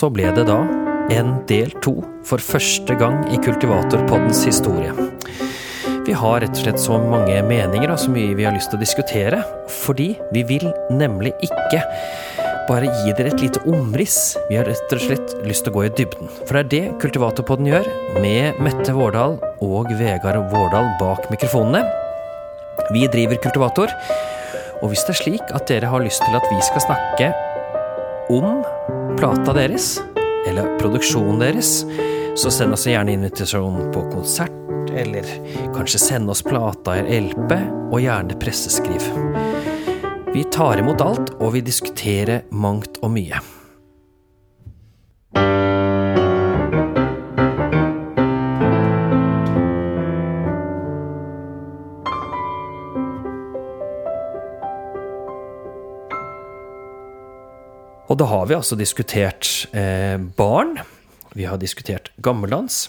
Så ble det da en del to for første gang i Kultivatorpoddens historie. Vi har rett og slett så mange meninger og så mye vi har lyst til å diskutere, fordi vi vil nemlig ikke bare gi dere et lite omriss. Vi har rett og slett lyst til å gå i dybden. For det er det Kultivatorpodden gjør, med Mette Vårdal og Vegard Vårdal bak mikrofonene. Vi driver Kultivator, og hvis det er slik at dere har lyst til at vi skal snakke om plata deres, eller produksjonen deres, så send oss gjerne invitasjon på konsert, eller kanskje send oss plata eller LP, og gjerne presseskriv. Vi tar imot alt, og vi diskuterer mangt og mye. Og da har vi altså diskutert eh, barn, vi har diskutert gammeldans,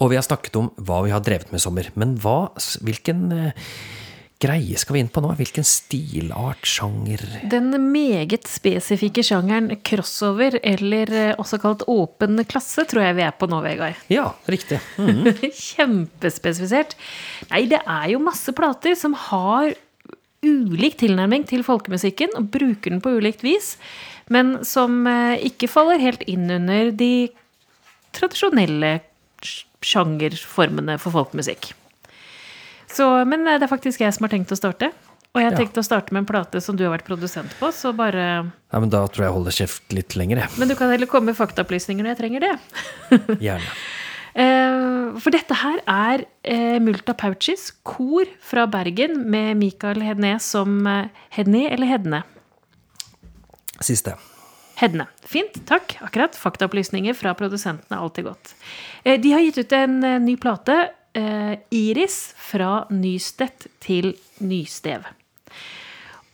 og vi har snakket om hva vi har drevet med i sommer. Men hva, hvilken eh, greie skal vi inn på nå? Hvilken stilart, sjanger Den meget spesifikke sjangeren crossover, eller eh, også kalt åpen klasse, tror jeg vi er på nå, Vegard. Ja, riktig. Mm. Kjempespesifisert. Nei, det er jo masse plater som har ulik tilnærming til folkemusikken, og bruker den på ulikt vis, men som eh, ikke faller helt inn under de tradisjonelle sjangerformene for folkemusikk. Så, men eh, det er faktisk jeg som har tenkt å starte. Og jeg har Ja. tenkt å starte med en plate som du har vært produsent på, så bare Ja, men da tror jeg jeg holder kjeft litt lenger, jeg. Men du kan heller komme med faktaopplysninger når jeg trenger det. Gjerne. Eh, For dette her er eh, Multa Pouches, kor fra Bergen, med Mikael Hedne som Hedné Hedne eller Hedne? Siste. Hedne. Fint, takk. Akkurat. Faktaopplysninger fra produsenten er alltid godt. Eh, De har gitt ut en eh, ny plate, eh, Iris, fra Nystedt til Nystev.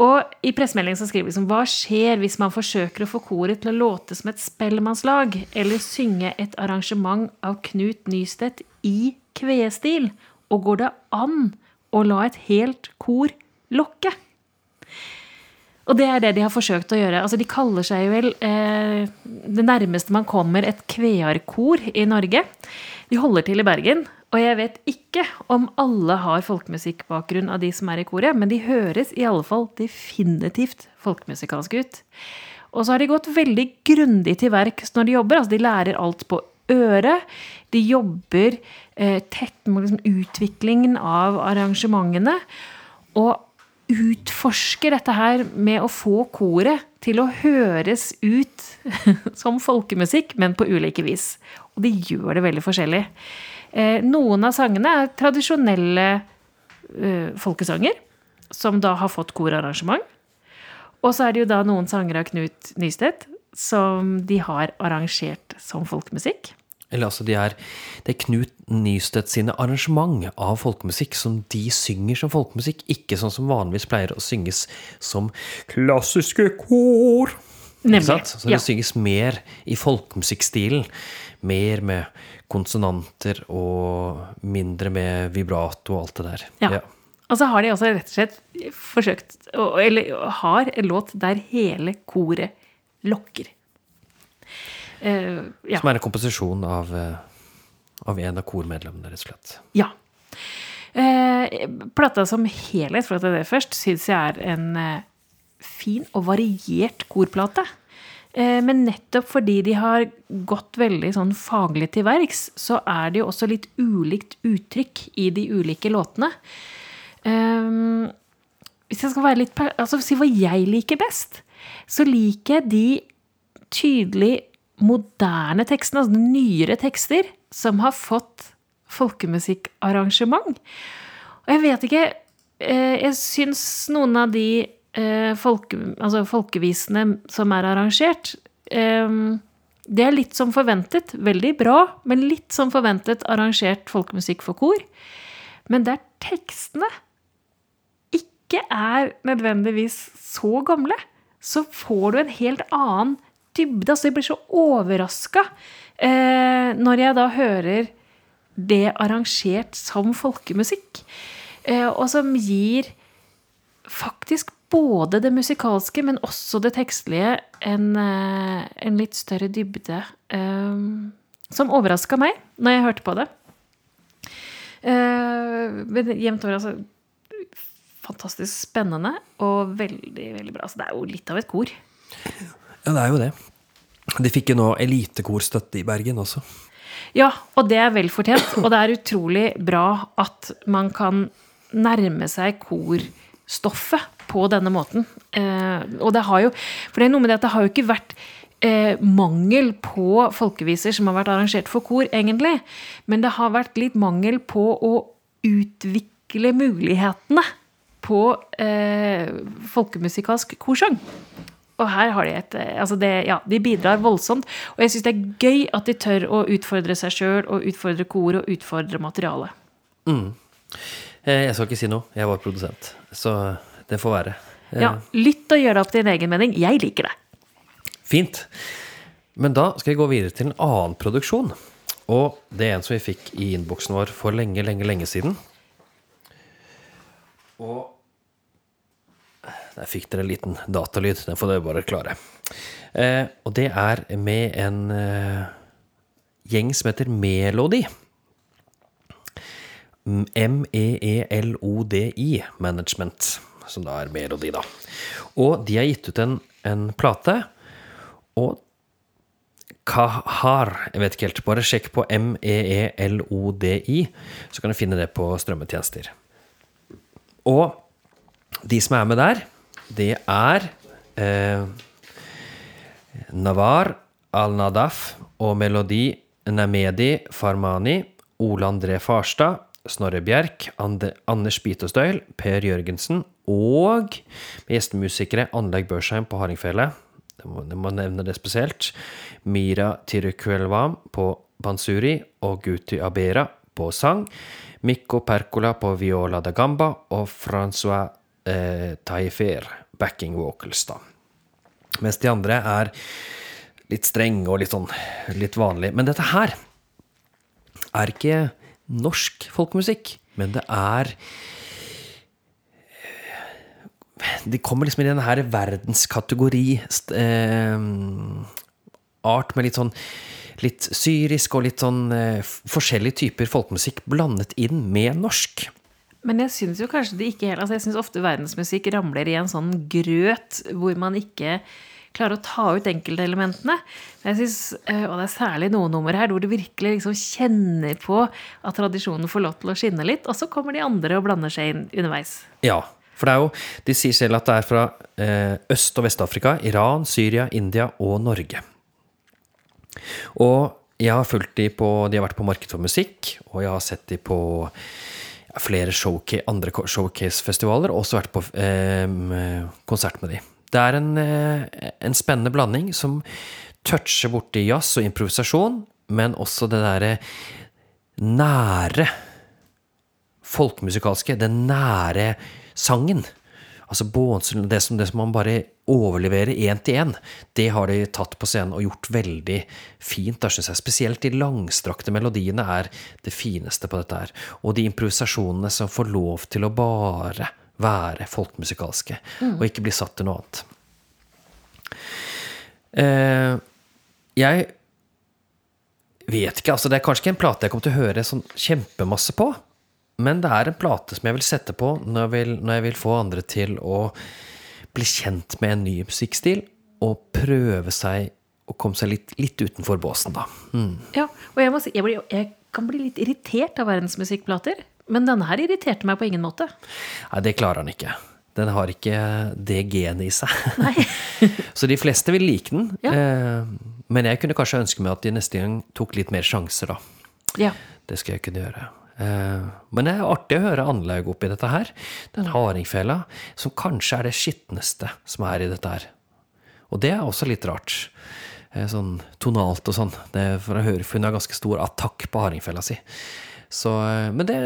Og i pressemeldingen så skriver de liksom, hva skjer hvis man forsøker å få koret til å låte som et spellemannslag, eller synge et arrangement av Knut Nystedt i kvestil, og går det an å la et helt kor lokke? Og det er det de har forsøkt å gjøre. Altså, de kaller seg vel eh, det nærmeste man kommer et kvearkor i Norge. De holder til i Bergen, og jeg vet ikke om alle har folkemusikkbakgrunn av de som er i koret, men de høres i alle fall definitivt folkemusikalske ut. Og så har de gått veldig grundig til verks når de jobber. Altså, de lærer alt på øret. De jobber eh, tett med liksom, utviklingen av arrangementene. Og utforsker dette her med å få koret til å høres ut som folkemusikk, men på ulike vis. Og de gjør det veldig forskjellig. Eh, noen av sangene er tradisjonelle eh, folkesanger, som da har fått korarrangement. Og så er det jo da noen sanger av Knut Nystedt som de har arrangert som folkemusikk. Eller altså, de er, det er Knut Nystedt sine arrangement av folkemusikk som de synger som folkemusikk, ikke sånn som vanligvis pleier å synges som klassiske kor. Nemlig. Så det Ja. synges mer i folkemusikkstilen. Mer med konsonanter og mindre med vibrato og alt det der. Ja. Og så har de også rett og slett forsøkt Eller har en låt der hele koret lokker. Uh, ja. Som er en komposisjon av, eh, av en av kormedlemmene, rett og slett. ja. Uh, plata som helhet, for å ta det først, syns jeg er en fin og variert korplate. Eh, men nettopp fordi de har gått veldig sånn faglig til verks, så er det jo også litt ulikt uttrykk i de ulike låtene. Eh, hvis jeg skal være litt altså si hva jeg liker best, så liker jeg de tydelig moderne tekstene, altså nyere tekster, som har fått folkemusikkarrangement. Og jeg vet ikke eh, Jeg syns noen av de folke, altså folkevisene som er arrangert eh, Det er litt som forventet. Veldig bra, men litt som forventet arrangert folkemusikk for kor. Men der tekstene ikke er nødvendigvis så gamle, så får du en helt annen dybde. Altså, jeg blir så overraska eh, når jeg da hører det arrangert som folkemusikk. Eh, og som gir faktisk både det musikalske, men også det tekstlige en, eh, en litt større dybde. Um, som overraska meg når jeg hørte på det. Uh, men jevnt over, altså Fantastisk spennende og veldig, veldig bra. Så det er jo litt av et kor. Ja, det er jo det. De fikk jo nå elitekorstøtte i Bergen også. Ja, og det er vel fortjent. Og det er utrolig bra at man kan nærme seg korstoffet på denne måten. Eh, og det har jo For det er noe med det at det har jo ikke vært eh, mangel på folkeviser som har vært arrangert for kor, egentlig. Men det har vært litt mangel på å utvikle mulighetene på eh, folkemusikalsk korsang. Og her har de et eh, Altså, det, ja, de bidrar voldsomt. Og jeg syns det er gøy at de tør å utfordre seg sjøl, og utfordre kor, og utfordre materialet. Eh, Jeg skal ikke si noe. Jeg var produsent. Så det får være. Eh, Ja, Lytt og gjør deg opp din egen mening. Jeg liker det. Fint. Men da skal vi gå videre til en annen produksjon. Og det er en som vi fikk i innboksen vår for lenge, lenge, lenge siden. Og Der fikk dere en liten datalyd. Den får dere bare klare. Eh, og det er med en eh, gjeng som heter Melody. M-E-E-L-O-D-I Management, som da er Melodi, da. Og de har gitt ut en, en plate, og Kahar Jeg vet ikke helt. Bare sjekk på M-E-E-L-O-D-I, så kan du finne det på strømmetjenester. Og de som er med der, det er eh, Navar Al-Nadaf og Melodi Namedi Farmani, Ole André Farstad, Snorre Bjerk, Ande, Anders Bitostøyl, Per Jørgensen og gjestemusikere Anlegg Børsheim på hardingfele. det må nevne det spesielt. Mira Tirukuelvam på bansuri og Guti Abera på sang. Mikko Percola på viola da gamba og Francois eh, Taifer backing vocals, da. Mens de andre er litt strenge og litt sånn litt vanlig. Men dette her er ikke norsk folkemusikk, men det er De kommer liksom i denne her verdenskategori eh, art med litt sånn litt syrisk og litt sånn eh, forskjellige typer folkemusikk blandet inn med norsk. Men jeg syns jo kanskje det ikke helt altså Jeg syns ofte verdensmusikk ramler i en sånn grøt hvor man ikke klarer å ta ut enkeltelementene. Men jeg synes, eh, Og det er særlig noen nummer her hvor du virkelig liksom kjenner på at tradisjonen får lov til å skinne litt, og så kommer de andre og blander seg inn underveis. Ja, for det er jo De sier selv at det er fra eh, Øst- og Vest-Afrika, Iran, Syria, India og Norge. Og jeg har fulgt de på De har vært på Marked for musikk, og jeg har sett de på flere showcase, andre showcase-festivaler, og også vært på eh, konsert med de. Det er en, eh, en spennende blanding som toucher borti jazz og improvisasjon, men også det derre nære folkemusikalske, den nære sangen. Altså båndsel- det det som man bare overleverer én til én, det har de tatt på scenen og gjort veldig fint. Da synes jeg Spesielt de langstrakte melodiene er det fineste på dette her. Og de improvisasjonene som får lov til å bare være folkemusikalske, og ikke bli satt til noe annet. Eh, jeg vet ikke, altså det er kanskje ikke en plate jeg kommer til å høre sånn kjempemasse på, men det er en plate som jeg vil sette på når jeg vil, når jeg vil få andre til å bli kjent med en ny musikkstil, og prøve seg å komme seg litt, litt utenfor båsen, da. Mm. Ja, og jeg må si, jeg, blir, jeg kan bli litt irritert av verdensmusikkplater. Men denne her irriterte meg på ingen måte. Nei, det klarer han ikke. Den har ikke det genet i seg. Så de fleste vil like den. Ja. Eh, men jeg kunne kanskje ønske meg at de neste gang tok litt mer sjanser, da. Ja. Det skal jeg kunne gjøre. Eh, Men det er artig å høre Anlaug oppi dette her. Den hardingfela, som kanskje er det skitneste som er i dette her. Og det er også litt rart. Eh, Sånn tonalt og sånn. Det er for å høre, for hun har ganske stor attakk på hardingfela si. Så, eh, men det,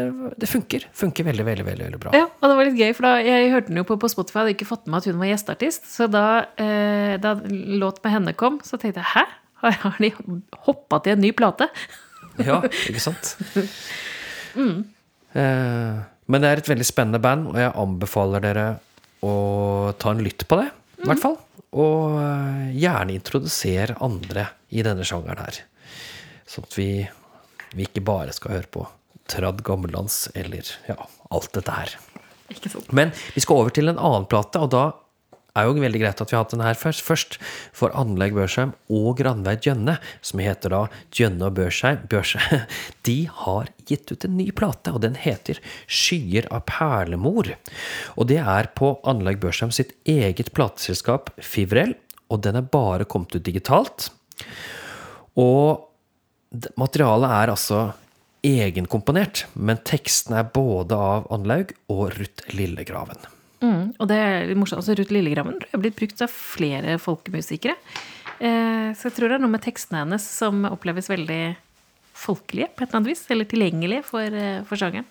det funker. Funker veldig, veldig, veldig, veldig bra. Ja, og det var litt gøy, for da, jeg hørte den jo på, på Spotify, hadde ikke fått med at hun var gjesteartist. Så da, eh, da låt med henne kom, så tenkte jeg hæ? Har, de hoppa til en ny plate? Ja, ikke sant? Eh, Men det er et veldig spennende band, og jeg anbefaler dere å ta en lytt på det, i hvert fall. Og eh, gjerne introdusere andre i denne sjangeren her. Sånn at vi, vi ikke bare skal høre på tradd gammeldans eller ja, alt dette her. Men vi skal over til en annen plate, og da er jo veldig greit at vi har hatt den her først. Først for Anlegg Børsheim og Granveig Djønne, som heter da Djønne og Børsheim. Børsheim. De har gitt ut en ny plate, og den heter Skyer av perlemor. Og det er på Anlegg Børsheim sitt eget plateselskap Fivrel, og den er bare kommet ut digitalt. Og materialet er altså egenkomponert, men teksten er både av Anlaug og Ruth Lillegraven. Mm, og det er litt morsomt. Altså, Ruth Lillegraven er blitt brukt av flere folkemusikere. Eh, så jeg tror det er noe med tekstene hennes som oppleves veldig folkelige på et eller annet vis. Eller tilgjengelige for, eh, for sjangeren.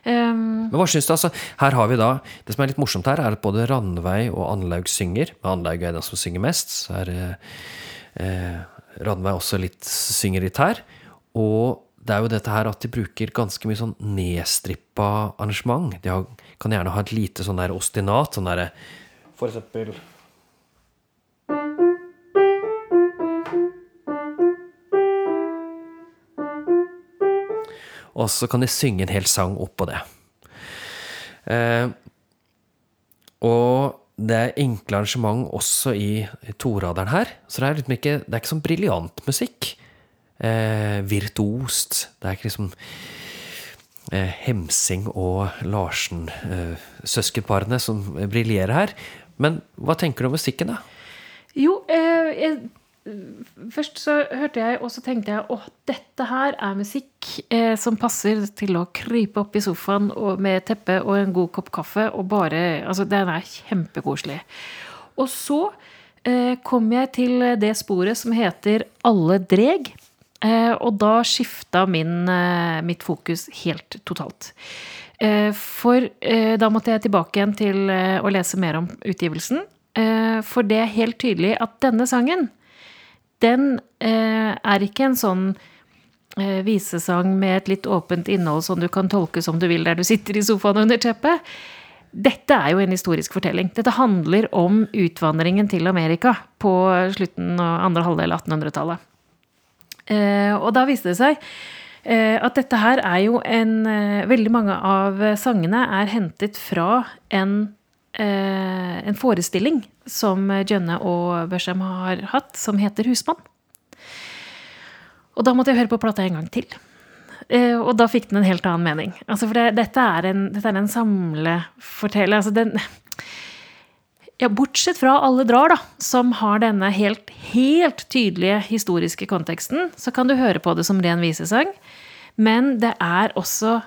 Um, Men hva syns du? altså, Her har vi da, Det som er litt morsomt her, er at både Randveig og Anlaug synger. Anlaug er den som synger mest. Så er eh, Ranveig også litt, synger litt her. Og det er jo dette her at de bruker ganske mye sånn nedstrippa arrangement. De har, kan gjerne ha et lite sånn der ostinat. Sånn derre For eksempel Og så kan de synge en hel sang oppå det. Eh, og det er enkle arrangement også i, toraderen her. Så det er liksom ikke, det er ikke sånn briljant musikk. Eh, virtuost. Det er ikke liksom eh, Hemsing og Larsen, eh, som briljerer her. Men hva tenker du om musikken, da? jo, eh, jeg, først så hørte jeg, og så tenkte jeg åh, dette her er musikk eh, som passer til å krype opp i sofaen med teppe og en god kopp kaffe og bare Altså, den er kjempekoselig. Og så eh, kom jeg til det sporet som heter Alle dreg. Eh, og da skifta min, eh, mitt fokus helt totalt. Eh, for eh, da måtte jeg tilbake igjen til å lese mer om utgivelsen. For det er helt tydelig at denne sangen, den eh, er ikke en sånn eh, visesang med et litt åpent innhold som du kan tolke som du vil der du sitter i sofaen under teppet. Dette er jo en historisk fortelling. Dette handler om utvandringen til Amerika på slutten og andre halvdel av 1800-tallet. Eh, og da viste det seg eh, at dette her er jo en eh, Veldig mange av sangene er hentet fra en, en forestilling som Jønne og Børsheim har hatt, som heter Husmann. Og da måtte jeg høre på plata en gang til. Eh, og da fikk den en helt annen mening. Altså, for det, dette er en, dette er en samleforteller. Altså, den ja, bortsett fra Alle drar, da, som har denne helt, helt tydelige historiske konteksten, så kan du høre på det som ren visesang. Men det er også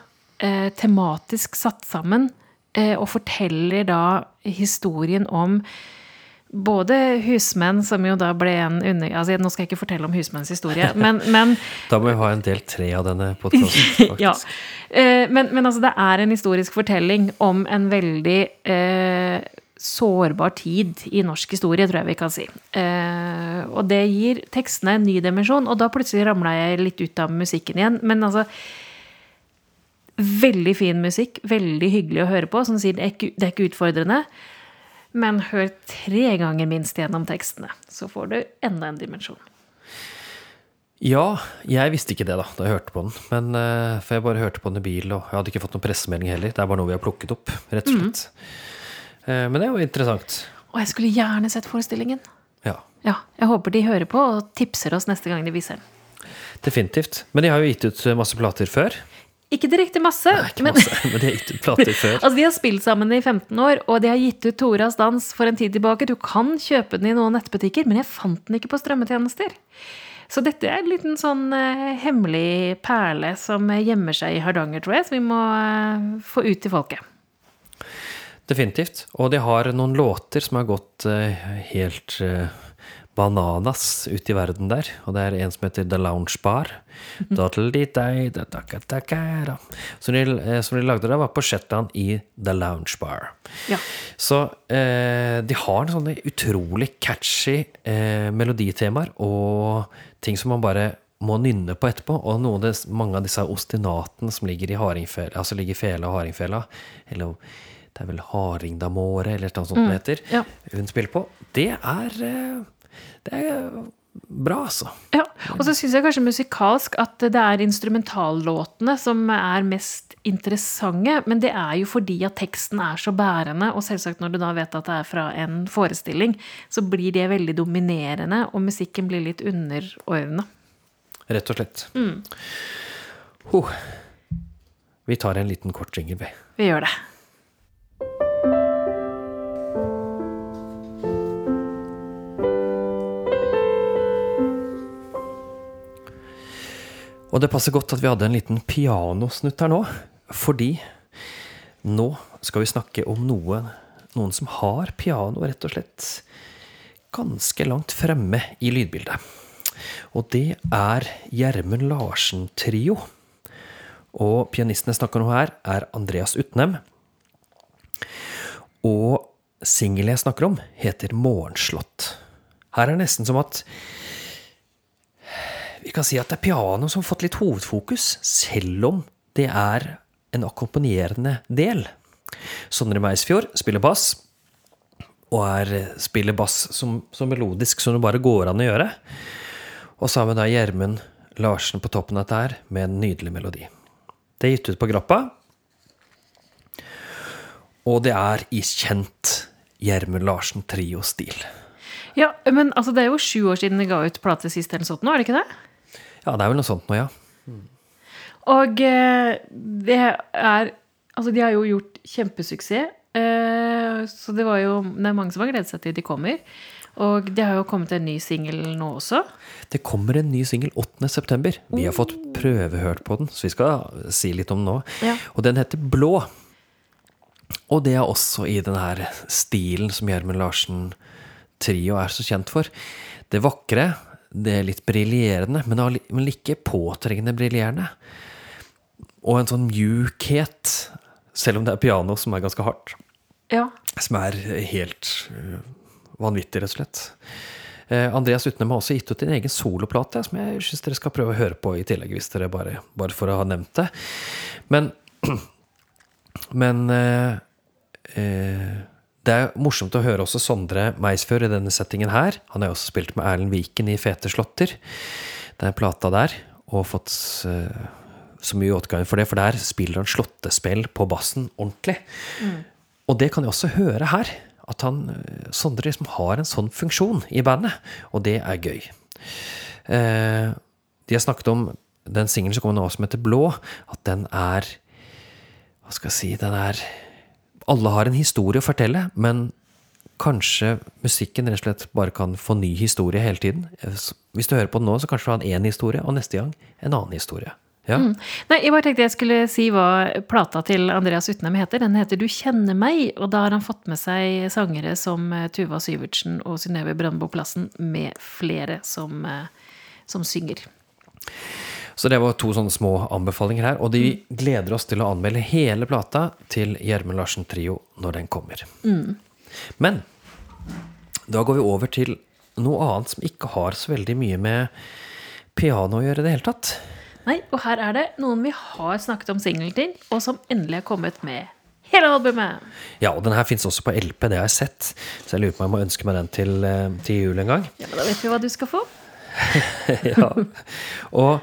eh, tematisk satt sammen eh, og forteller da historien om både husmenn, som jo da ble en under... Altså, nå skal jeg ikke fortelle om husmenns historie, men, men Da må vi ha en del tre av denne podkasten, faktisk. ja. Eh, men, men altså, det er en historisk fortelling om en veldig eh, sårbar tid i norsk historie, tror jeg vi kan si. Eh, og det gir tekstene en ny dimensjon, og da plutselig ramla jeg litt ut av musikken igjen. Men altså Veldig fin musikk, veldig hyggelig å høre på. Som sier det er ikke, det er ikke utfordrende. Men hør tre ganger minst gjennom tekstene, så får du enda en dimensjon. Ja, jeg visste ikke det da da jeg hørte på den. Men, uh, for jeg bare hørte på den i bil, og jeg hadde ikke fått noen pressemelding heller. Det er bare noe vi har plukket opp, rett og slett. Eh, Men det er jo interessant. Og jeg skulle gjerne sett forestillingen. Ja, Ja, Jeg håper de hører på og tipser oss neste gang de viser den. definitivt. Men de har jo gitt ut masse plater før. Ikke direkte masse, Ikke men masse, men de har gitt ut plater før. altså, de har spilt sammen i 15 år, og de har gitt ut Toras dans for en tid tilbake. Du kan kjøpe den i noen nettbutikker, men jeg fant den ikke på strømmetjenester. Så dette er en liten sånn eh, hemmelig perle som gjemmer seg i Hardanger, tror jeg, som vi må eh, få ut til folket. Definitivt. Og de har noen låter som har gått eh, helt eh, bananas ute i verden der. Og det er en som heter The Lounge Bar. Doddle-dee-dei, da-da-ka-da-ka-da. Som de, eh, som de lagde da, var på Shetland i The Lounge Bar. Ja. Så eh, de har sånne utrolig catchy eh, meloditemaer og ting som man bare må nynne på etterpå. Og av disse, mange av disse ostinatene som ligger i hardingfela, altså ligger i fela og hardingfela, eller Det er vel Hardingdamåre, eller noe sånt det heter. Mm. ja. Hun spiller på. Det er eh, Det er bra, altså. Ja, og så syns jeg kanskje musikalsk at det er instrumentallåtene som er mest interessante. Men det er jo fordi at teksten er så bærende, og selvsagt når du da vet at det er fra en forestilling, så blir det veldig dominerende, og musikken blir litt underordna. Rett og slett. Ho. Vi tar en liten kort jingle, vi. Vi gjør det. Og det passer godt at vi hadde en liten pianosnutt her nå, fordi nå skal vi snakke om noe, noen som har piano rett og slett ganske langt fremme i lydbildet. Og det er Gjermund Larsen-trio. Og pianisten jeg snakker om her, er Andreas Utnem. Og singelen jeg snakker om, heter Morgenslått. Her er det nesten som at vi kan si at det er piano som har fått litt hovedfokus, selv om det er en akkompagnerende del. Sondre Meisfjord spiller bass, og er, spiller bass som, som, melodisk som det bare går an å gjøre. Og sammen er Gjermund Larsen på toppen av dette her, med en nydelig melodi. Det er gitt ut på Grappa, og det er i kjent Gjermund Larsen-trio-stil. Ja, men altså, det er jo sju år siden de ga ut plate sist, eller sånt nå, er det ikke det? Ja, det er vel noe sånt nå, ja. Og eh, det er Altså, de har jo gjort kjempesuksess. Eh, så det var jo Det er mange som har gledet seg til de kommer. Og det har jo kommet en ny singel nå også. Det kommer en ny singel 8.9. Vi har fått prøvehørt på den, så vi skal si litt om den nå. Ja. Og den heter Blå. Og det er også i den her stilen som Gjermund Larsen Trio er så kjent for. Det vakre, det er litt briljerende, men like men ikke påtrengende briljerende. Og en sånn mjukhet, selv om det er piano som er ganske hardt. Ja. Som er helt øh, vanvittig, rett og slett. Eh, Andreas Utnem har også gitt ut en egen soloplate, som jeg syns dere skal prøve å høre på i tillegg, hvis dere bare, bare for å ha nevnt det. Men, men eh, eh, det er morsomt å høre også Sondre Meisfør i denne settingen her. Han har jo også spilt med Erlend Viken i Fete slåtter. Den plata der, og fått eh, så mye åtgang for det, for der spiller han slåttespill på bassen ordentlig. Og det kan jeg også høre her. At han, eh, Sondre liksom har en sånn funksjon i bandet, og det er gøy. Eh, de har snakket om den singelen som kommer nå som heter Blå, at den er Hva skal jeg si Den er Alle har en historie å fortelle, men kanskje musikken rett og slett bare kan få ny historie hele tiden. Hvis du hører på den nå, så kanskje du har én historie, og neste gang en annen historie. Ja. Nei, jeg bare tenkte jeg skulle si hva plata til Andreas Utnem heter. Den heter Du kjenner meg, og da har han fått med seg sangere som eh, Tuva Syvertsen og Synnøve Brandbo Plassen, med flere som, eh, som synger. Så det var to sånne små anbefalinger her. Og de gleder oss til å anmelde hele plata til Gjermund Larsen Trio når den kommer. Men da går vi over til noe annet som ikke har så veldig mye med piano å gjøre i det hele tatt. Nei, og her er det noen vi har snakket om singelen til, og som endelig er kommet med hele albumet. Ja, og den her fins også på LP, det har jeg sett. Så jeg lurer på om jeg må ønske meg den til, eh, til jul en gang. Ja, men Da vet vi hva du skal få. ja. Og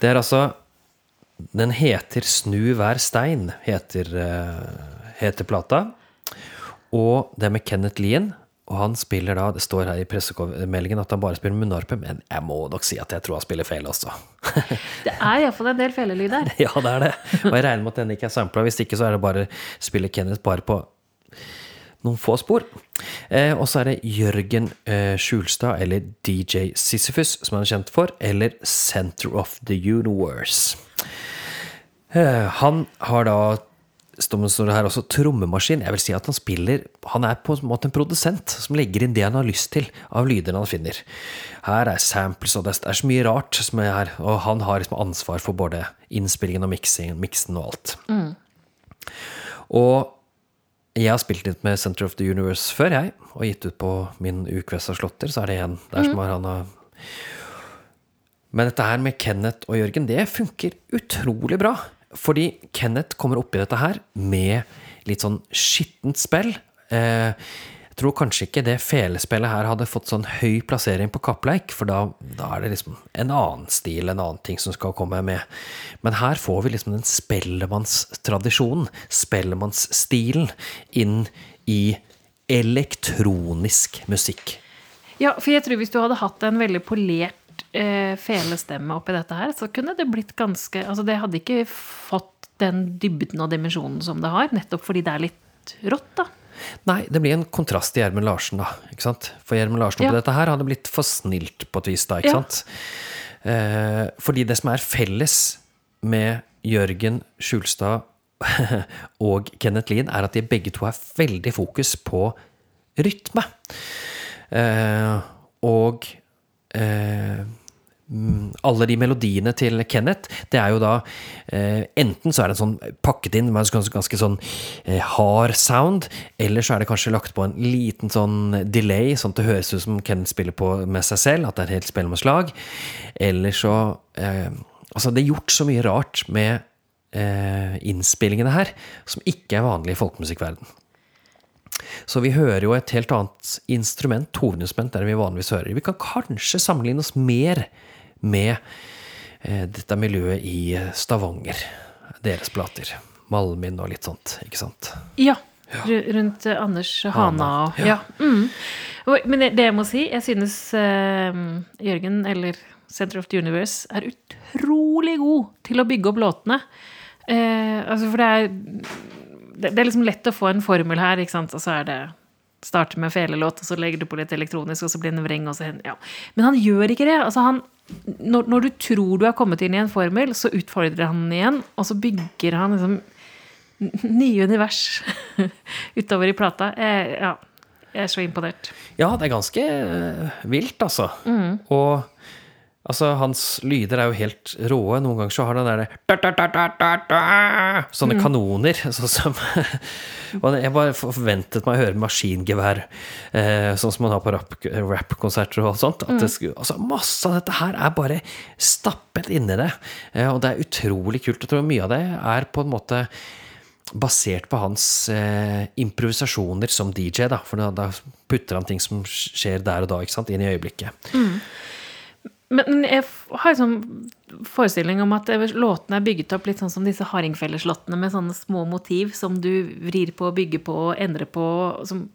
det er altså Den heter Snu hver stein, heter, eh, heter plata. Og det er med Kenneth Lien. Og han spiller da Det står her i pressemeldingen at han bare spiller munnharpe, men jeg må nok si at jeg tror han spiller feil også. Det er iallfall en del felelyd her. ja, det er det. Og jeg regner med at den ikke er sampla. Hvis ikke så er det bare spiller Kenneth bare på noen få spor. Eh, og så er det Jørgen eh, Skjulstad, eller DJ Sisyphus, som han er kjent for, eller Center of the Universe. Eh, han har da som det her også, trommemaskin. Jeg vil si at han spiller Han er på en måte en produsent som legger inn det han har lyst til av lyder han finner. Her er samples, og det er så mye rart som er her. Og han har liksom ansvar for både innspillingen og miksingen, miksen og alt. Og jeg har spilt litt med Center of the Universe før, jeg. Og gitt ut på min ukvessa slåtter, så er det en der som har han har Men dette her med Kenneth og Jørgen, det funker utrolig bra. Fordi Kenneth kommer oppi dette her med litt sånn skittent spill. Eh, tror kanskje ikke det felespillet her hadde fått sånn høy plassering på Kappleik, for da, da er det liksom en annen stil, en annen ting som skal komme med. Men her får vi liksom den spellemannstradisjonen, spellemannsstilen, inn i elektronisk musikk. Ja, for jeg tror hvis du hadde hatt en veldig polert eh, felestemme oppi dette her, så kunne det blitt ganske Altså, det hadde ikke fått den dybden og dimensjonen som det har, nettopp fordi det er litt rått, da. Nei, det blir en kontrast til Gjermund Larsen, da. ikke sant? For Gjermund Larsen Ja. på dette her hadde blitt for snilt på et vis, da. ikke Ja. sant? Eh, fordi det som er felles med Jørgen Skjulstad og Kenneth Lien, er at de begge to har veldig fokus på rytme. Eh, og eh, alle de melodiene til Kenneth, det er jo da eh, Enten så er det sånn pakket inn med ganske, ganske sånn eh, hard sound, eller så er det kanskje lagt på en liten sånn delay, sånn at det høres ut som Kenneth spiller på med seg selv, at det er helt slag. Eller så eh, Altså, det er gjort så mye rart med eh, innspillingene her, som ikke er vanlig i folkemusikkverden. Så vi hører jo et helt annet instrument, hovedinstrument, enn vi vanligvis hører. Vi kan kanskje sammenligne oss mer med eh, dette miljøet i Stavanger. Deres plater. Malmin og litt sånt, ikke sant? Ja. ja. Rundt eh, Anders Hana og ja. Ja. mm. Men det, jeg må si, jeg synes uh, Jørgen, eller Center of the Universe, er utrolig god til å bygge opp låtene. Uh, altså, for det er det, er liksom lett å få en formel her, ikke sant, og så er det Starter med felelåt, og så legger du på litt elektronisk, og så blir det en vreng, og så Ja. Men han gjør ikke det. Altså, han når, når du tror du er kommet inn i en formel, så utfordrer han den igjen, og så bygger han liksom nye univers utover i plata. Jeg, ja, jeg er så imponert. Ja, det er ganske eh, vilt, altså. Og altså, hans lyder er jo helt råe. Noen ganger så har han derre Sånne kanoner. Sånn som Og jeg bare forventet meg å høre maskingevær, eh, sånn som man har på rap- rap-konserter og sånt. At det skulle, altså, masse av dette her er bare stappet inni det. Eh, og det er utrolig kult. Jeg tror mye av det er på en måte basert på hans eh, improvisasjoner som DJ, da. For da, da putter han ting som skjer der og da, ikke sant, inn i øyeblikket. Men men jeg har en sånn forestilling om at låtene er bygget opp litt sånn som disse hardingfelleslåttene, med sånne små motiv som du vrir på, bygger på endrer på, som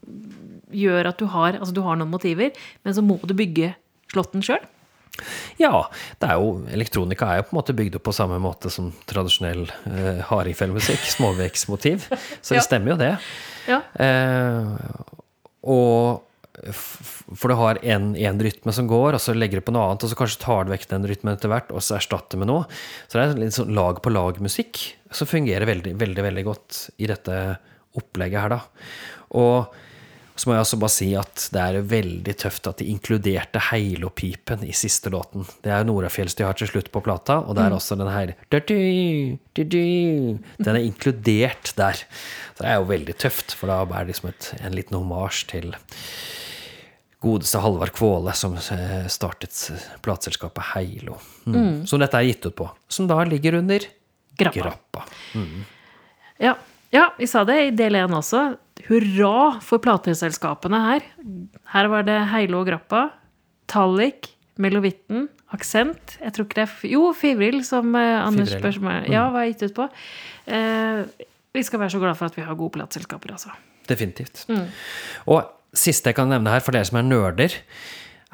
gjør at du har Altså, du har noen motiver, men så må du bygge slåtten sjøl. Ja, det er jo, elektronika er jo på en måte bygd opp på samme måte som tradisjonell eh, hardingfellemusikk. Småvekstmotiv. Så Ja. det stemmer jo det. Ja. Eh, og For du har en, en rytme som går, og så legger du på noe annet, og så kanskje tar du vekk den rytmen etter hvert, og så erstatter med noe. Så det er litt sånn lag på lag-musikk som fungerer veldig, veldig, veldig godt i dette opplegget her, da. Og så må jeg også bare si at det er veldig tøft at de inkluderte Heilo-pipen i siste låten. Det er Norafjells de har til slutt på plata, og det er også den her. Den er inkludert der. Så det er jo veldig tøft, for da er det liksom et, en liten homasj til godeste Halvard Kvåle, som eh, startet plateselskapet Heilo. Mm. Som dette er gitt ut på. Som da ligger under Grappa. Grappa. Ja. ja, vi sa det i del én også. Hurra for plateselskapene her. Her var det Heilo og Grappa, Tallik, Melovitten, Aksent Jeg tror ikke det er Jo, Fivril, som eh, Anders spør som er, hva er gitt ut på. Eh, vi skal være så glad for at vi har gode plateselskaper, altså. Definitivt. Og siste jeg kan nevne her, for dere som er nerder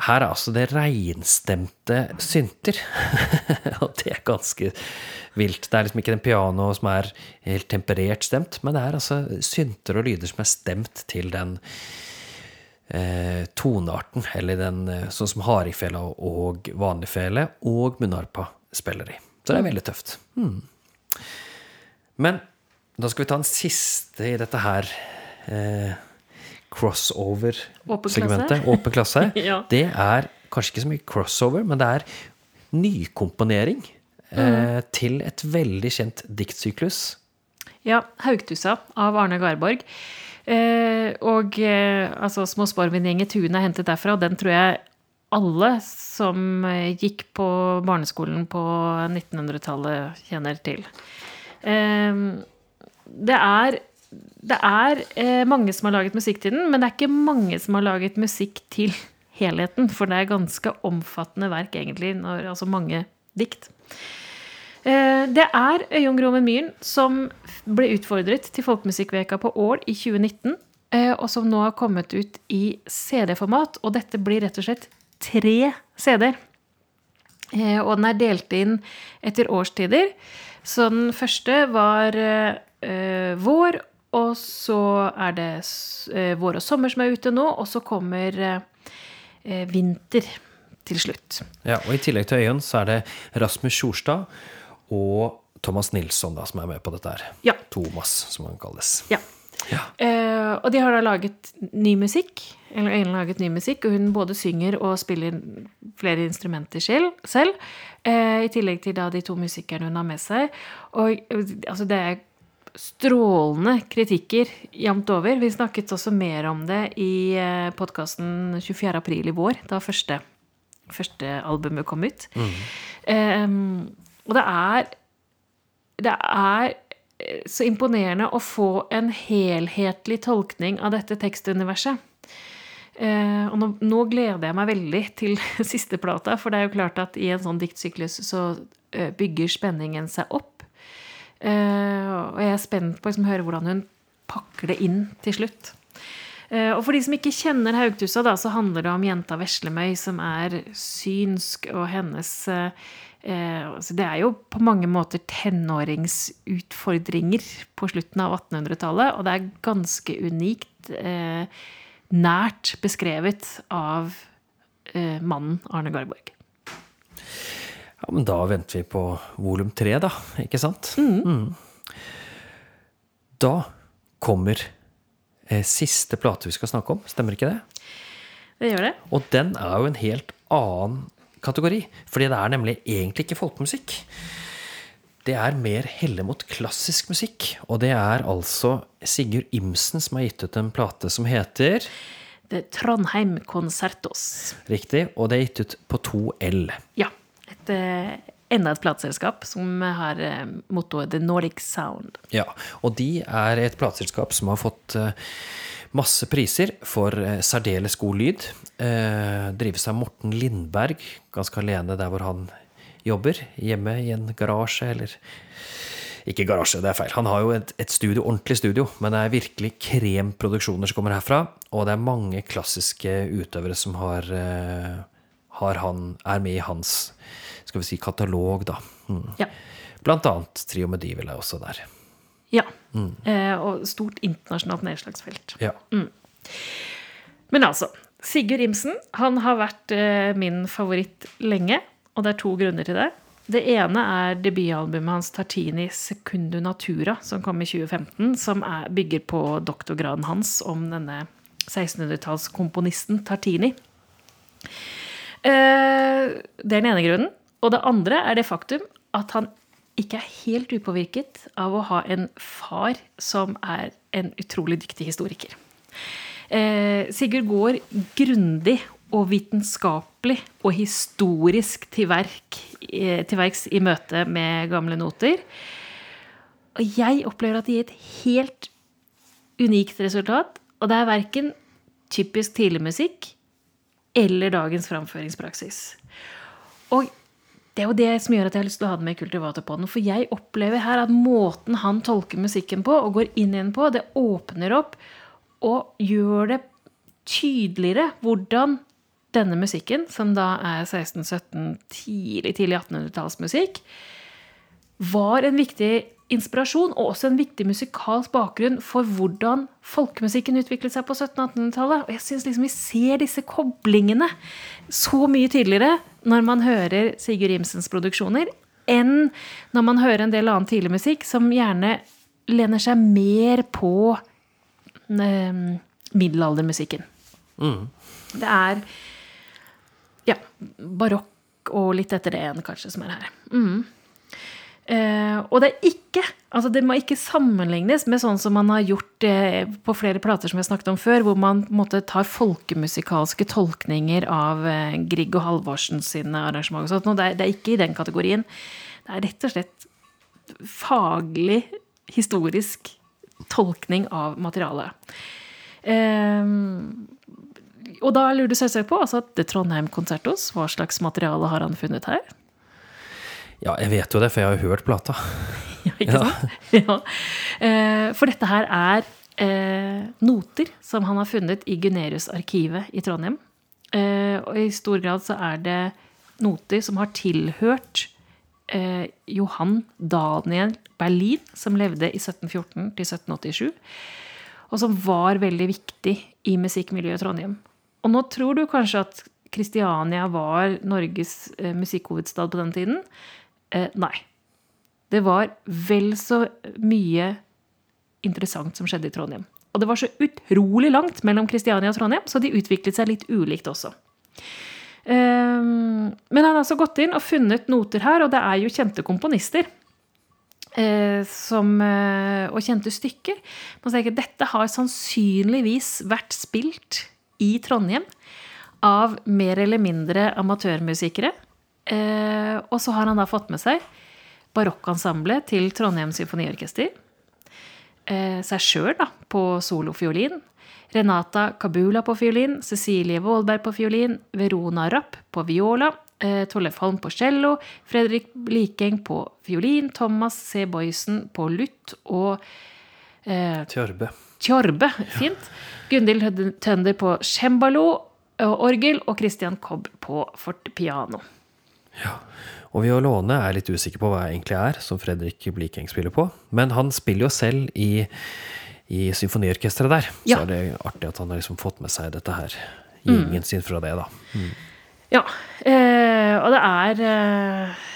Her er altså det reinstemte synter. Og det er ganske vilt. Det er liksom ikke den piano som er helt temperert stemt, men det er altså synter og lyder som er stemt til den eh, tonearten, eller den eh, sånn som hardingfele og vanlig fele og munnharpa spiller i. Så det er veldig tøft. Hmm. Men da skal vi ta en siste i dette her eh, crossover-segmentet. Åpen klasse. Ja. Det er kanskje ikke så mye crossover, men det er nykomponering eh, til et veldig kjent diktsyklus. Ja, Haugtussa av Arne Garborg. Eh, og eh, altså Småsparvindgjengen Tune er hentet derfra, og den tror jeg alle som eh, gikk på barneskolen på 1900-tallet, kjenner til. Eh, det er det er eh, mange som har laget musikk til den, men det er ikke mange som har laget musikk til helheten. For det er ganske omfattende verk, egentlig. Når, altså mange dikt. Eh, det er Øyunn Groven Myhren som ble utfordret til Folkemusikkveka på Ål i 2019. Eh, og som nå har kommet ut i CD-format. Og dette blir rett og slett tre CD-er. Eh, og den er delt inn etter årstider. Så den første var uh, vår, og så er det uh, vår og sommer som er ute nå, og så kommer uh, vinter til slutt. Ja, og I tillegg til Øyen så er det Rasmus Sjorstad og Thomas Nilsson da, som er med på dette her. Ja. Thomas, som han kalles. Ja. Ja. Eh, og de har da laget ny musikk. Eller Øyen har laget ny musikk, og hun både synger og spiller flere instrumenter selv. selv eh, I tillegg til da de to musikerne hun har med seg. Og altså, det er strålende kritikker jevnt over. Vi snakket også mer om det i eh, podkasten 24. april i vår, da første, første albumet kom ut. Eh, og det er Det er så imponerende å få en helhetlig tolkning av dette tekstuniverset. Uh, og nå, nå, gleder jeg meg veldig til siste plata, for det er jo klart at i en sånn diktsyklus så eh, bygger spenningen seg opp. Eh, og jeg er spent på liksom, å høre hvordan hun pakker det inn til slutt. Eh, og for de som ikke kjenner Haugtussa, da, så handler det om jenta Veslemøy, som er synsk, og hennes eh, Eh, altså det er jo på mange måter tenåringsutfordringer på slutten av 1800-tallet, og det er ganske unikt eh, nært beskrevet av eh, mannen Arne Garborg. Ja, men da venter vi på volum tre, da. Ikke sant? Mm. Mm. Da kommer eh, siste plate vi skal snakke om. Stemmer ikke det? Det gjør det. Og den er jo en helt annen kategori. Fordi det er nemlig egentlig ikke folkemusikk. Det er mer helle mot klassisk musikk. Og det er altså Sigurd Imsen som har gitt ut en plate som heter er Trondheim Concertos. Riktig. Og det er gitt ut på 2L. Ja. Et, eh, enda et plateselskap som har eh, mottoet The Nordic Sound. Ja, og de er et plateselskap som har fått eh, masse priser for særdeles god lyd. Drives av Morten Lindberg, ganske alene der hvor han jobber. Hjemme i en garasje, eller Ikke garasje, det er feil. Han har jo et, et studio, ordentlig studio, men det er virkelig kremproduksjoner som kommer herfra. Og det er mange klassiske utøvere som har, eh, han, er med i hans skal vi si, katalog, da. Mm. Ja. Blant annet Trio Medivel er også der. Ja. Eh, og stort internasjonalt nedslagsfelt. Ja. Men altså, Sigurd Imsen han har vært eh, min favoritt lenge, og det er to grunner til det. Det ene er debutalbumet hans Tartini Secundu Natura, som kom i 2015, som er, bygger på doktorgraden hans om denne 1600-tallskomponisten Tartini. Eh, det er den ene grunnen. Og det andre er det faktum at han ikke er helt upåvirket av å ha en far som er en utrolig dyktig historiker. Eh, Sigurd går grundig og vitenskapelig og historisk til, verk, eh, til verks i møte med gamle noter. Og jeg opplever at det gir et helt unikt resultat. Og det er verken typisk tidligmusikk eller dagens framføringspraksis. Og det er jo det som gjør at jeg har lyst til å ha den med i Kultivatorpodden. For jeg opplever her at måten han tolker musikken på og går inn i den på, det åpner opp og gjør det tydeligere hvordan denne musikken, som da er 1617, tidlig, tidlig 1800-tallsmusikk, var en viktig inspirasjon og også en viktig musikalsk bakgrunn for hvordan folkemusikken utviklet seg på 1700-1800-tallet. Og jeg syns liksom vi ser disse koblingene så mye tydeligere når man hører Sigurd Imsens produksjoner, enn når man hører en del annen tidlig musikk som gjerne lener seg mer på eh, middelaldermusikken. Det er ja, barokk og litt etter det igjen, kanskje, som er her. Mm. Eh, og det er ikke altså det må ikke sammenlignes med sånn som man har gjort eh, på flere plater som jeg snakket om før, hvor man måtte ta folkemusikalske tolkninger av eh, Grieg og Halvorsen sine arrangement. og. Og det, er, det er ikke i den kategorien. Det er rett og slett faglig, historisk tolkning av materialet. Um, og da lurer du selvsagt på altså at Trondheim Konsertos, hva slags materiale har han funnet her? Ja, jeg vet jo det, for jeg har jo hørt plata. ja, ikke sant? Ja. Uh, for dette her er uh, noter som han har funnet i Gunerius-arkivet i Trondheim. Uh, og i stor grad så er det noter som har tilhørt Johan Daniel Berlin, som levde i 1714 til 1787 og som var veldig viktig i musikkmiljøet i Trondheim. Og nå tror du kanskje at Kristiania var Norges eh, musikkhovedstad på den tiden. Eh, nei. Det var vel så mye interessant som skjedde i Trondheim. Og det var så utrolig langt mellom Kristiania og Trondheim, så de utviklet seg litt ulikt også. Um, men han har altså gått inn og funnet noter her, og det er jo kjente komponister. Eh, som, eh, og kjente stykker. Man sier dette har sannsynligvis vært spilt i Trondheim av mer eller mindre amatørmusikere. Eh, og så har han da fått med seg barokkensemblet til Trondheim Symfoniorkester. Eh, seg sjøl på solofiolin. Renata Kabula på fiolin, Cecilie Vålberg på fiolin, Verona Rapp på viola, eh, Tollef Holm på cello, Fredrik Likeng på fiolin, Thomas C. Boysen på lutt og eh, Tjorbe. Tjorbe, fint. Gunhild Tønder på cembalo og orgel, og Christian Kobb på fortepiano. Ja, og violone er litt usikker på hva jeg egentlig er, som Fredrik Blikeng spiller på. Men han spiller jo selv i, i symfoniorkesteret der. Ja. Så er det artig at han har liksom fått med seg dette her. Gjengen mm. sin fra det, da. Mm. Ja. Eh, og det er eh,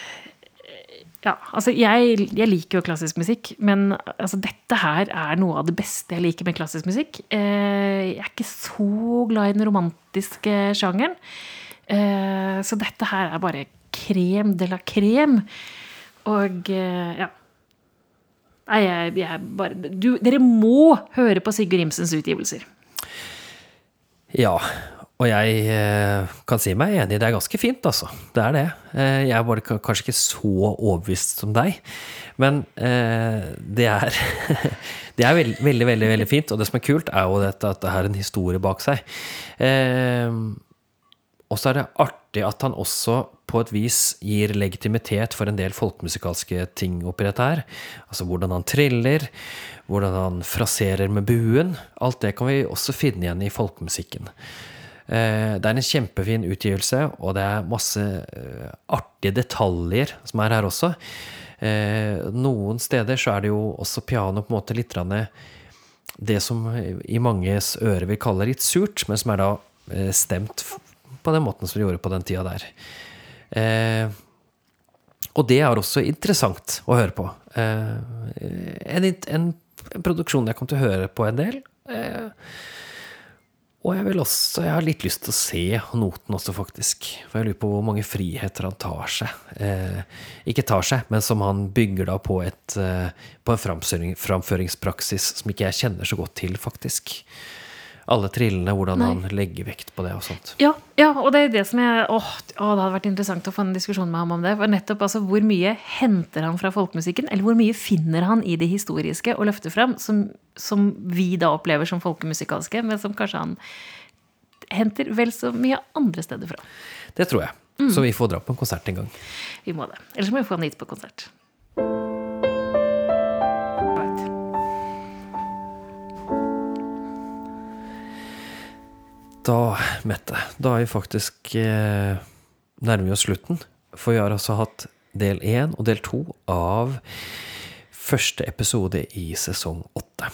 Ja, altså, jeg, jeg, liker jo klassisk musikk, men altså, dette her er noe av det beste jeg liker med klassisk musikk. Eh, jeg er ikke så glad i den romantiske sjangeren. Eh, så dette her er bare krem de la krem. Og eh, ja. Nei, jeg, jeg bare du, Dere må høre på Sigurd Imsens utgivelser. Ja, og jeg eh, kan si meg enig, det er ganske fint, altså. Det er det. Eh, jeg er bare kanskje ikke så overbevist som deg. Men det er Det er veldig, veldig, veldig, fint. Og det som er kult, er jo at det har en historie bak seg. Og så er det artig at han også på et vis gir legitimitet for en del folkemusikalske ting oppi dette her. Altså hvordan han triller, hvordan han fraserer med buen. Alt det kan vi også finne igjen i folkemusikken. Eh, det er en kjempefin utgivelse, og det er masse eh, artige detaljer som er her også. Eh, noen steder så er det jo også piano på en måte litt det som i manges øre vil kalle litt surt, men som er da stemt på den måten som de gjorde på den tida der. Og det er også interessant å høre på. En, en, en produksjon jeg kom til å høre på en del. Og jeg vil også, jeg har litt lyst til å se noten også, faktisk. For jeg lurer på hvor mange friheter han tar seg. Eh, ikke tar seg, men som han bygger da på, et, eh, på en framføring, framføringspraksis som ikke jeg kjenner så godt til, faktisk alle trillene, hvordan Nei. han legger vekt på det og sånt. Ja, ja, og det er det som jeg åh, åh, det hadde vært interessant å få en diskusjon med ham om det. For nettopp altså, Hvor mye henter han fra folkemusikken, eller hvor mye finner han i det historiske å løfte fram, som, som vi da opplever som folkemusikalske, men som kanskje han henter vel så mye andre steder fra. Det tror jeg. Mm. Så vi får dra på en konsert en gang. Vi må det. Ellers må vi få han hit på konsert. Da, Mette, da er vi faktisk eh, nærmer vi oss slutten. For vi har altså hatt del én og del to av første episode i sesong åtte.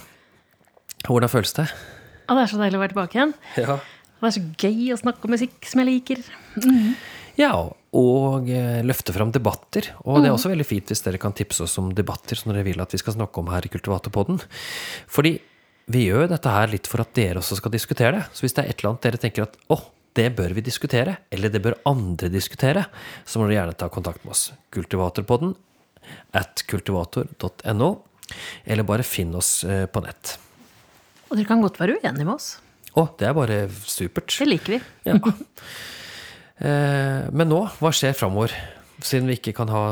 Hvordan føles det? Ja, det er så deilig å være tilbake igjen. Ja. Det er så gøy å snakke om musikk som jeg liker. Mm. Ja, og eh, løfte fram debatter. Og det er mm. også veldig fint hvis dere kan tipse oss om debatter som dere vil at vi skal snakke om her i Kultivatorpodden. Fordi vi gjør dette her litt for at dere også skal diskutere det. Så hvis det er et eller annet dere tenker at å, det bør vi diskutere, eller det bør andre diskutere, så må dere gjerne ta kontakt med oss. Kultivatorpodden at kultivator.no, eller bare finn oss eh, på nett. Og dere kan godt være uenige med oss. Å, det er bare supert. Det liker vi. ja. Eh, men nå, hva skjer framover? Siden vi ikke kan ha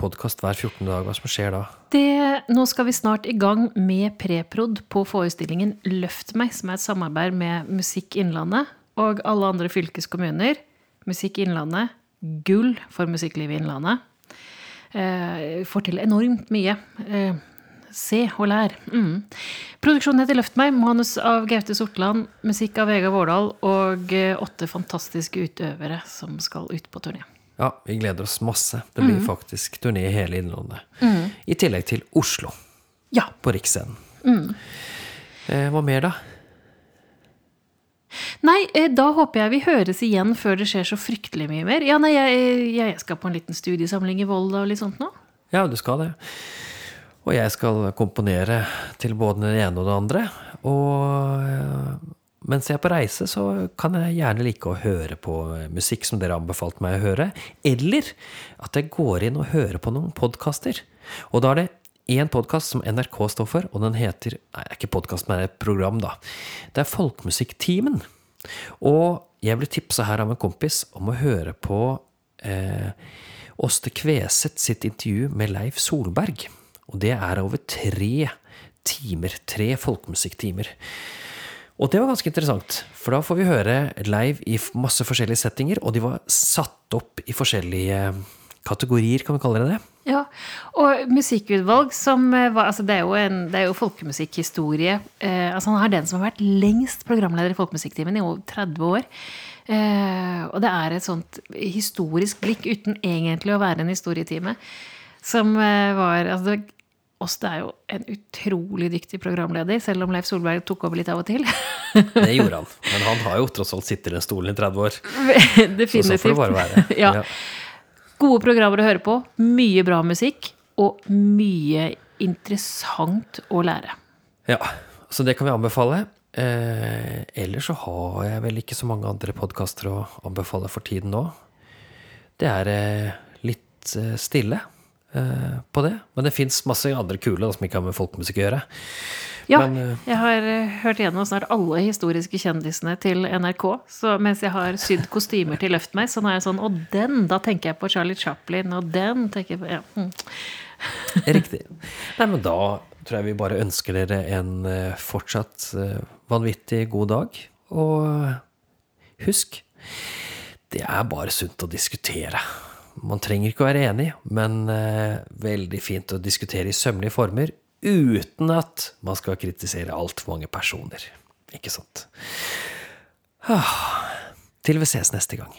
podkast hver 14. dag. Hva som skjer da? Det, nå skal vi snart i gang med preprod på forestillingen Løft meg, som er et samarbeid med Musikk Innlandet og alle andre fylkeskommuner. Musikk Innlandet, gull for musikklivet i Innlandet. Eh, får til enormt mye. Eh, se og lær. Mm. Produksjonen heter Løft meg, manus av Gaute Sortland, musikk av Vega Vårdal og eh, åtte fantastiske utøvere som skal ut på turné. Ja, vi gleder oss masse. Det blir faktisk turné i hele Innlandet. I tillegg til Oslo, Ja. på Riksscenen. Eh, hva mer, da? Nei, eh, da håper jeg vi høres igjen før det skjer så fryktelig mye mer. Ja, nei, jeg, jeg skal på en liten studiesamling i Volda og litt sånt nå. Ja, du skal det. Og jeg skal komponere til både det ene og det andre. Og eh, mens jeg er på reise, så kan jeg gjerne like å høre på musikk som dere anbefalte anbefalt meg å høre. Eller at jeg går inn og hører på noen podkaster. Og da er det én podkast som NRK står for, og den heter Nei, ikke podkast, men det er et program, da. Det er Folkemusikktimen. Og jeg ble tipsa her av en kompis om å høre på eh, Åste Kveseth sitt intervju med Leif Solberg. Og det er over tre timer. Tre folkemusikktimer. Og det var ganske interessant, for da får vi høre live i masse forskjellige settinger, og de var satt opp i forskjellige kategorier, kan vi kalle det det? Ja, og musikkutvalg som eh, var Altså, det er jo, en, det er jo folkemusikkhistorie. Eh, altså, han er den som har vært lengst programleder i Folkemusikktimen, i over 30 år. Eh, og det er et sånt historisk blikk, uten egentlig å være en historietime, som eh, var Altså, Åste er jo en utrolig dyktig programleder, selv om Leif Solberg tok over litt av og til. Det gjorde han. Men han har jo tross alt sittet i den stolen i 30 år. Definitivt. Så så får det bare være. ja. Gode programmer å høre på, mye bra musikk, og mye interessant å lære. Ja, så det kan vi anbefale. Eh, ellers så har jeg vel ikke så mange andre podkaster å anbefale for tiden nå. Det er eh, litt eh, stille på det. Men det fins masse andre kule da, som ikke har med folkemusikk å gjøre. Ja, Men, eh, jeg har eh, hørt gjennom snart alle historiske kjendisene til NRK. Så mens jeg har sydd kostymer til Løft meg, så nå er jeg sånn Og den! Da tenker jeg på Charlie Chaplin, og den tenker jeg på ja. mm. Riktig. Nei, men da tror jeg vi bare ønsker dere en eh, fortsatt eh, vanvittig god dag. Og husk, det er bare sunt å diskutere. Man trenger ikke å være enig, men eh, veldig fint å diskutere i sømmelige former uten at man skal kritisere altfor mange personer. Ikke sant? Ah, til vi ses neste gang.